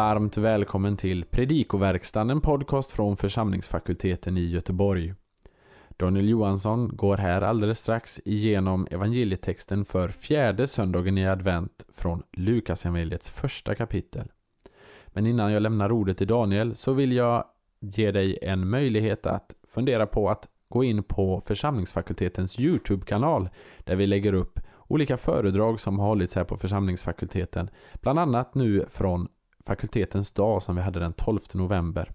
varmt välkommen till Predikoverkstan, en podcast från församlingsfakulteten i Göteborg. Daniel Johansson går här alldeles strax igenom evangelietexten för fjärde söndagen i advent från Lukasevangeliets första kapitel. Men innan jag lämnar ordet till Daniel så vill jag ge dig en möjlighet att fundera på att gå in på församlingsfakultetens Youtube-kanal där vi lägger upp olika föredrag som har hållits här på församlingsfakulteten. Bland annat nu från fakultetens dag som vi hade den 12 november.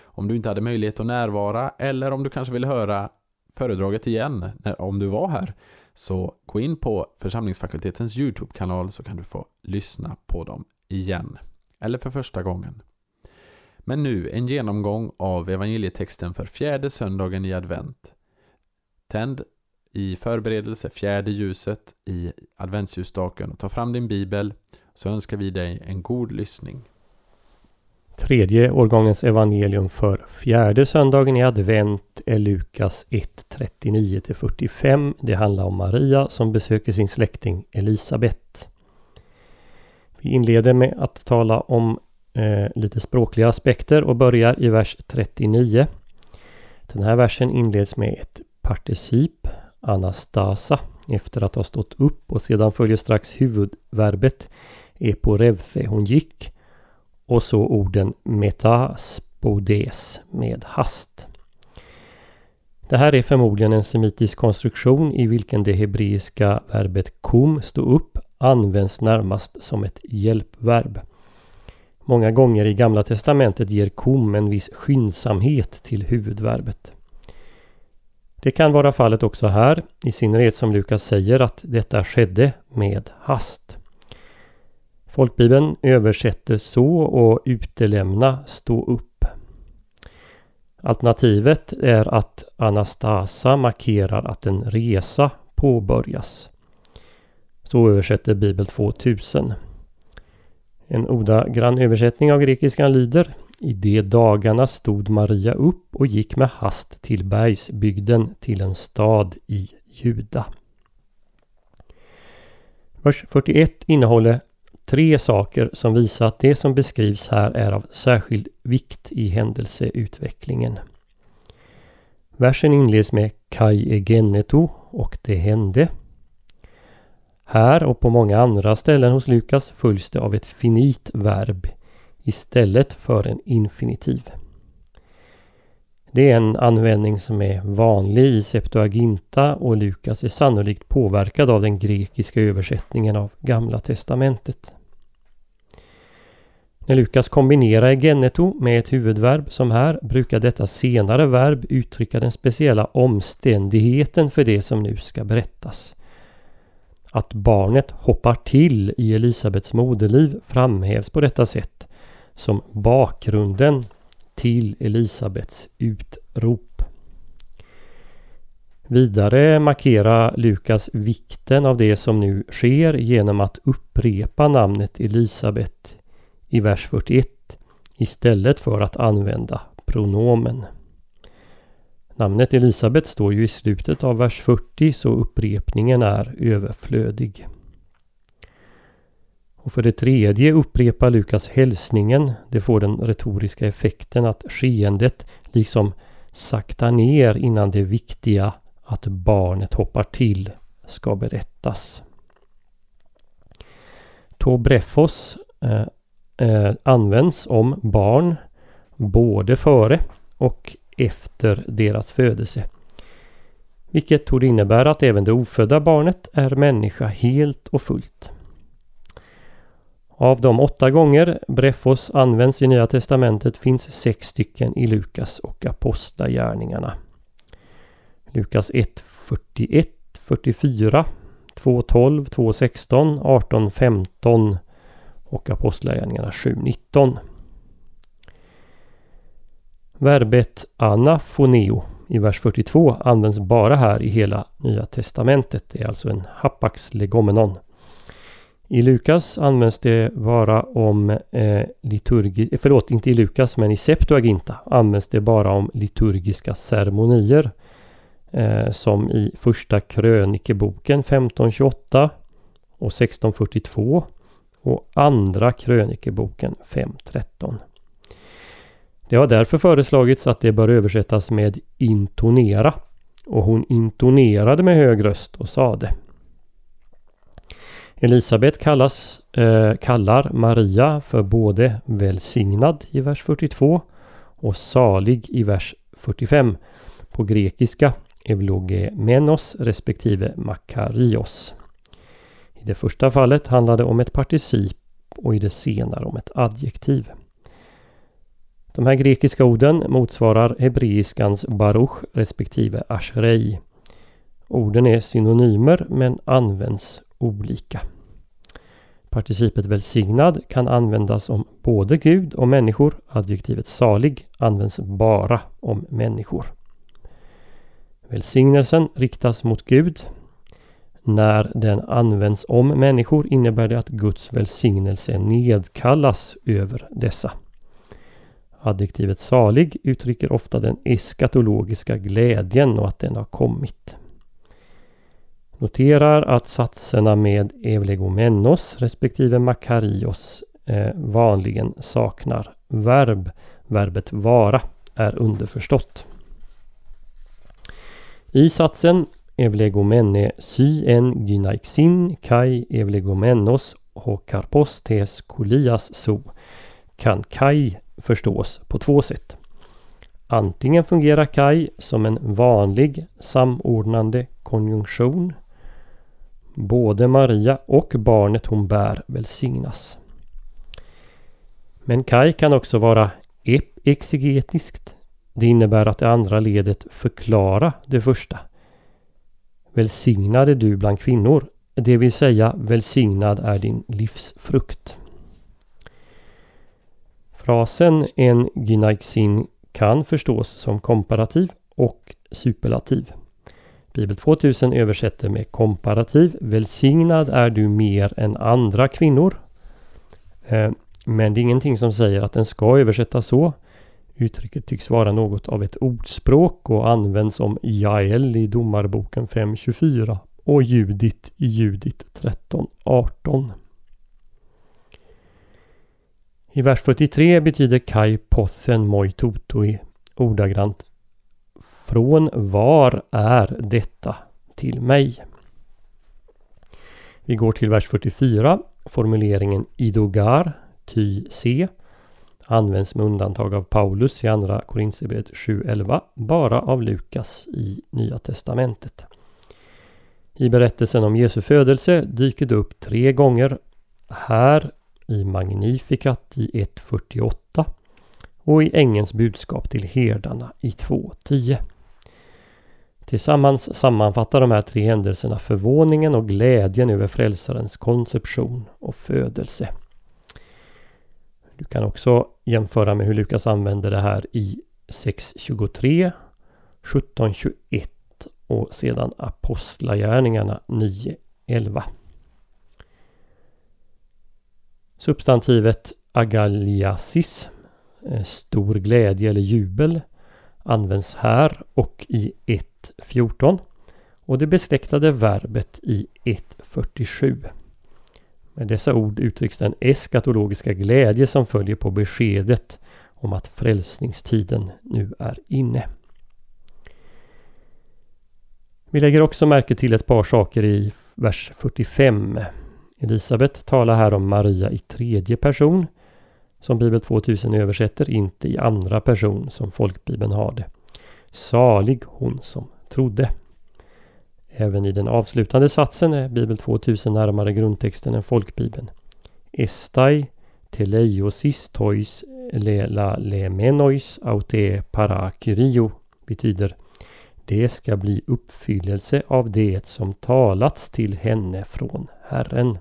Om du inte hade möjlighet att närvara eller om du kanske vill höra föredraget igen om du var här så gå in på församlingsfakultetens Youtube-kanal så kan du få lyssna på dem igen. Eller för första gången. Men nu en genomgång av evangelietexten för fjärde söndagen i advent. Tänd i förberedelse fjärde ljuset i adventsljusstaken och ta fram din bibel så önskar vi dig en god lyssning. Tredje årgångens evangelium för fjärde söndagen i advent är Lukas 1, 39-45. Det handlar om Maria som besöker sin släkting Elisabet. Vi inleder med att tala om eh, lite språkliga aspekter och börjar i vers 39. Den här versen inleds med ett particip, anastasa, efter att ha stått upp och sedan följer strax huvudverbet eporevthe, hon gick och så orden metaspodes med hast. Det här är förmodligen en semitisk konstruktion i vilken det hebreiska verbet kom, stå upp, används närmast som ett hjälpverb. Många gånger i Gamla Testamentet ger kom en viss skyndsamhet till huvudverbet. Det kan vara fallet också här, i synnerhet som Lukas säger att detta skedde med hast. Folkbibeln översätter så och utelämna stå upp. Alternativet är att Anastasa markerar att en resa påbörjas. Så översätter Bibel 2000. En ordagrann översättning av grekiskan lyder I de dagarna stod Maria upp och gick med hast till bergsbygden till en stad i Juda. Vers 41 innehåller tre saker som visar att det som beskrivs här är av särskild vikt i händelseutvecklingen. Versen inleds med Kai egeneto och det hände. Här och på många andra ställen hos Lukas följs det av ett finit verb istället för en infinitiv. Det är en användning som är vanlig i Septuaginta och Lukas är sannolikt påverkad av den grekiska översättningen av Gamla Testamentet. När Lukas kombinerar geneto med ett huvudverb som här brukar detta senare verb uttrycka den speciella omständigheten för det som nu ska berättas. Att barnet hoppar till i Elisabets moderliv framhävs på detta sätt som bakgrunden till Elisabets utrop. Vidare markerar Lukas vikten av det som nu sker genom att upprepa namnet Elisabet i vers 41 istället för att använda pronomen. Namnet Elisabet står ju i slutet av vers 40 så upprepningen är överflödig. Och för det tredje upprepar Lukas hälsningen. Det får den retoriska effekten att skeendet liksom saktar ner innan det viktiga att barnet hoppar till ska berättas. Tobrefos eh, eh, används om barn både före och efter deras födelse. Vilket torde innebära att även det ofödda barnet är människa helt och fullt. Av de åtta gånger Brefos används i Nya Testamentet finns sex stycken i Lukas och Apostlagärningarna. Lukas 1, 41, 44, 2, 12, 2, 16, 18, 15 och Apostlagärningarna 7.19. Verbet anafoneo i vers 42 används bara här i hela Nya Testamentet. Det är alltså en hapax legomenon. I Lukas används det bara om eh, liturgi, eh, förlåt inte i Lukas men i Septuaginta används det bara om liturgiska ceremonier. Eh, som i första krönikeboken 1528 och 1642 och Andra krönikeboken 5.13. Det har därför föreslagits att det bör översättas med intonera och hon intonerade med hög röst och sade. Elisabet kallas, eh, kallar Maria för både välsignad i vers 42 och salig i vers 45. På grekiska evlogemenos respektive makarios. I det första fallet handlade det om ett particip och i det senare om ett adjektiv. De här grekiska orden motsvarar hebreiskans baruch respektive ashrei. Orden är synonymer men används olika. Participet välsignad kan användas om både Gud och människor. Adjektivet salig används bara om människor. Välsignelsen riktas mot Gud. När den används om människor innebär det att Guds välsignelse nedkallas över dessa. Adjektivet salig uttrycker ofta den eskatologiska glädjen och att den har kommit. Noterar att satserna med evlegomenos respektive makarios eh, vanligen saknar verb. Verbet vara är underförstått. I satsen evlegomene sy en gynaixin kai evlegomenos hokarpos tes kolias so kan kai förstås på två sätt. Antingen fungerar kai som en vanlig samordnande konjunktion. Både Maria och barnet hon bär välsignas. Men kai kan också vara exegetiskt. Det innebär att det andra ledet förklara det första. Välsignad är du bland kvinnor, det vill säga välsignad är din livsfrukt. Frasen en gynaixin kan förstås som komparativ och superlativ. Bibel 2000 översätter med komparativ. Välsignad är du mer än andra kvinnor. Eh, men det är ingenting som säger att den ska översättas så. Uttrycket tycks vara något av ett ordspråk och används om Jael i Domarboken 5.24 och Judit i Judit 13.18. I vers 43 betyder Kai pothen moi totoi ordagrant Från var är detta till mig? Vi går till vers 44. Formuleringen idogar, ty se, används med undantag av Paulus i andra Korinthierbrevet 7.11 bara av Lukas i Nya Testamentet. I berättelsen om Jesu födelse dyker det upp tre gånger. Här i Magnificat i 1.48 och i Ängens budskap till herdarna i 2.10. Tillsammans sammanfattar de här tre händelserna förvåningen och glädjen över frälsarens konception och födelse. Du kan också jämföra med hur Lukas använder det här i 6.23, 17.21 och sedan Apostlagärningarna 9.11. Substantivet agaliasis, eh, stor glädje eller jubel, används här och i 1.14 och det besläktade verbet i 1.47. Med dessa ord uttrycks den eskatologiska glädje som följer på beskedet om att frälsningstiden nu är inne. Vi lägger också märke till ett par saker i vers 45. Elisabet talar här om Maria i tredje person som Bibel 2000 översätter, inte i andra person som folkbibeln har det. Salig hon som trodde. Även i den avslutande satsen är Bibel 2000 närmare grundtexten än folkbibeln. Estai teleiosis tois lela lemenois aute parakyrio betyder det ska bli uppfyllelse av det som talats till henne från Herren.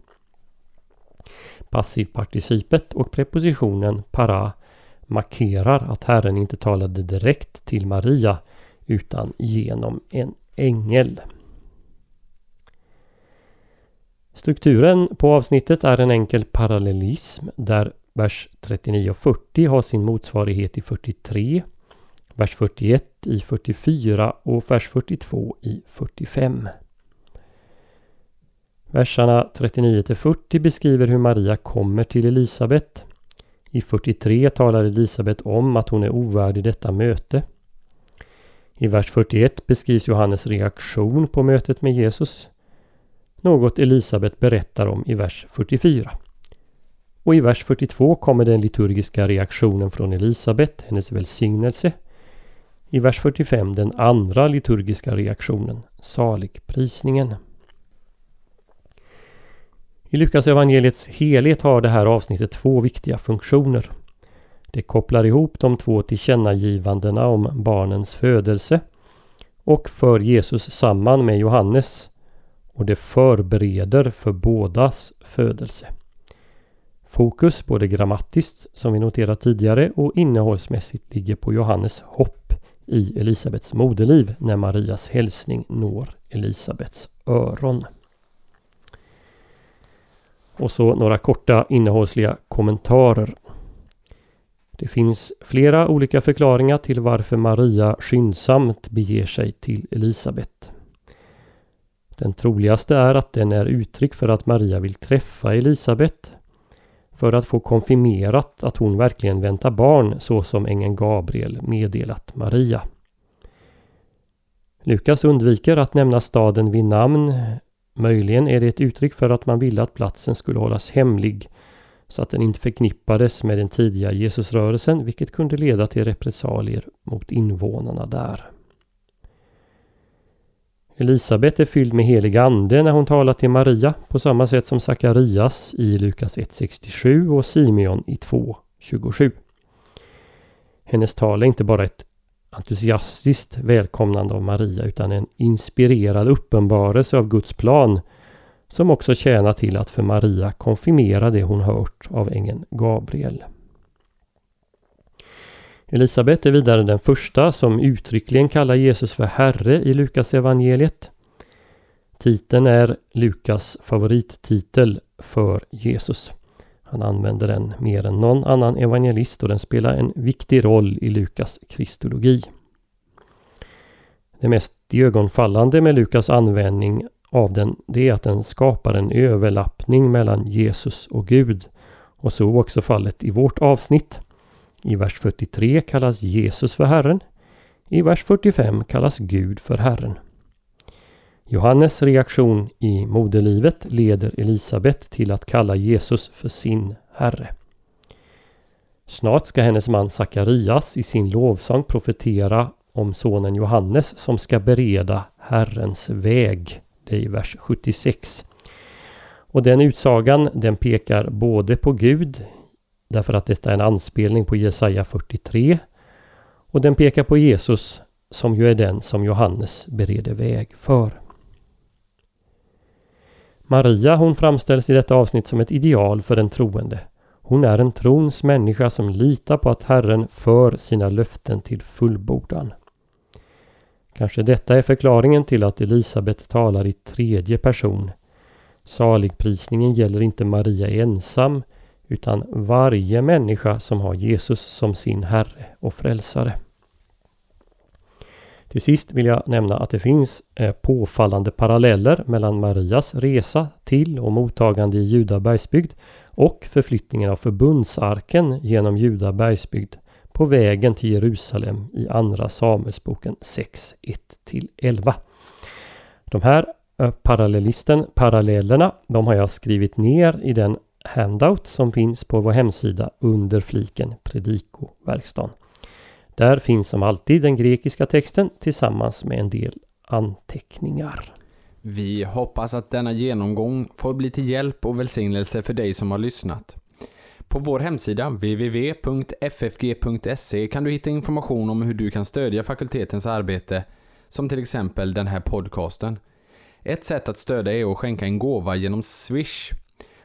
Passivparticipet och prepositionen para markerar att Herren inte talade direkt till Maria utan genom en ängel. Strukturen på avsnittet är en enkel parallellism där vers 39 och 40 har sin motsvarighet i 43, vers 41 i 44 och vers 42 i 45. Verserna 39 till 40 beskriver hur Maria kommer till Elisabet. I 43 talar Elisabet om att hon är ovärdig detta möte. I vers 41 beskrivs Johannes reaktion på mötet med Jesus. Något Elisabet berättar om i vers 44. Och i vers 42 kommer den liturgiska reaktionen från Elisabet, hennes välsignelse. I vers 45 den andra liturgiska reaktionen, saligprisningen. I Lukas evangeliets helhet har det här avsnittet två viktiga funktioner. Det kopplar ihop de två tillkännagivandena om barnens födelse och för Jesus samman med Johannes och det förbereder för bådas födelse. Fokus både grammatiskt, som vi noterat tidigare, och innehållsmässigt ligger på Johannes hopp i Elisabets moderliv när Marias hälsning når Elisabets öron. Och så några korta innehållsliga kommentarer. Det finns flera olika förklaringar till varför Maria skyndsamt beger sig till Elisabet. Den troligaste är att den är uttryck för att Maria vill träffa Elisabet för att få konfirmerat att hon verkligen väntar barn så som ängeln Gabriel meddelat Maria. Lukas undviker att nämna staden vid namn. Möjligen är det ett uttryck för att man ville att platsen skulle hållas hemlig så att den inte förknippades med den tidiga Jesusrörelsen vilket kunde leda till repressalier mot invånarna där. Elisabet är fylld med helig ande när hon talar till Maria på samma sätt som Sakarias i Lukas 1.67 och Simeon i 2.27. Hennes tal är inte bara ett entusiastiskt välkomnande av Maria utan en inspirerad uppenbarelse av Guds plan som också tjänar till att för Maria konfirmera det hon hört av ängeln Gabriel. Elisabet är vidare den första som uttryckligen kallar Jesus för Herre i Lukas evangeliet. Titeln är Lukas favorittitel för Jesus. Han använder den mer än någon annan evangelist och den spelar en viktig roll i Lukas kristologi. Det mest ögonfallande med Lukas användning av den det är att den skapar en överlappning mellan Jesus och Gud. Och så också fallet i vårt avsnitt. I vers 43 kallas Jesus för Herren. I vers 45 kallas Gud för Herren. Johannes reaktion i moderlivet leder Elisabet till att kalla Jesus för sin Herre. Snart ska hennes man Sakarias i sin lovsång profetera om sonen Johannes som ska bereda Herrens väg. Det är i vers 76. Och den utsagan den pekar både på Gud Därför att detta är en anspelning på Jesaja 43. Och den pekar på Jesus som ju är den som Johannes bereder väg för. Maria hon framställs i detta avsnitt som ett ideal för den troende. Hon är en trons människa som litar på att Herren för sina löften till fullbordan. Kanske detta är förklaringen till att Elisabet talar i tredje person. Saligprisningen gäller inte Maria ensam utan varje människa som har Jesus som sin Herre och Frälsare. Till sist vill jag nämna att det finns eh, påfallande paralleller mellan Marias resa till och mottagande i Juda bergsbygd och förflyttningen av förbundsarken genom Juda bergsbygd på vägen till Jerusalem i Andra Samuelsboken 6, 1-11. De här eh, parallellisten, parallellerna, de har jag skrivit ner i den handout som finns på vår hemsida under fliken Predikoverkstan. Där finns som alltid den grekiska texten tillsammans med en del anteckningar. Vi hoppas att denna genomgång får bli till hjälp och välsignelse för dig som har lyssnat. På vår hemsida www.ffg.se kan du hitta information om hur du kan stödja fakultetens arbete, som till exempel den här podcasten. Ett sätt att stödja är att skänka en gåva genom Swish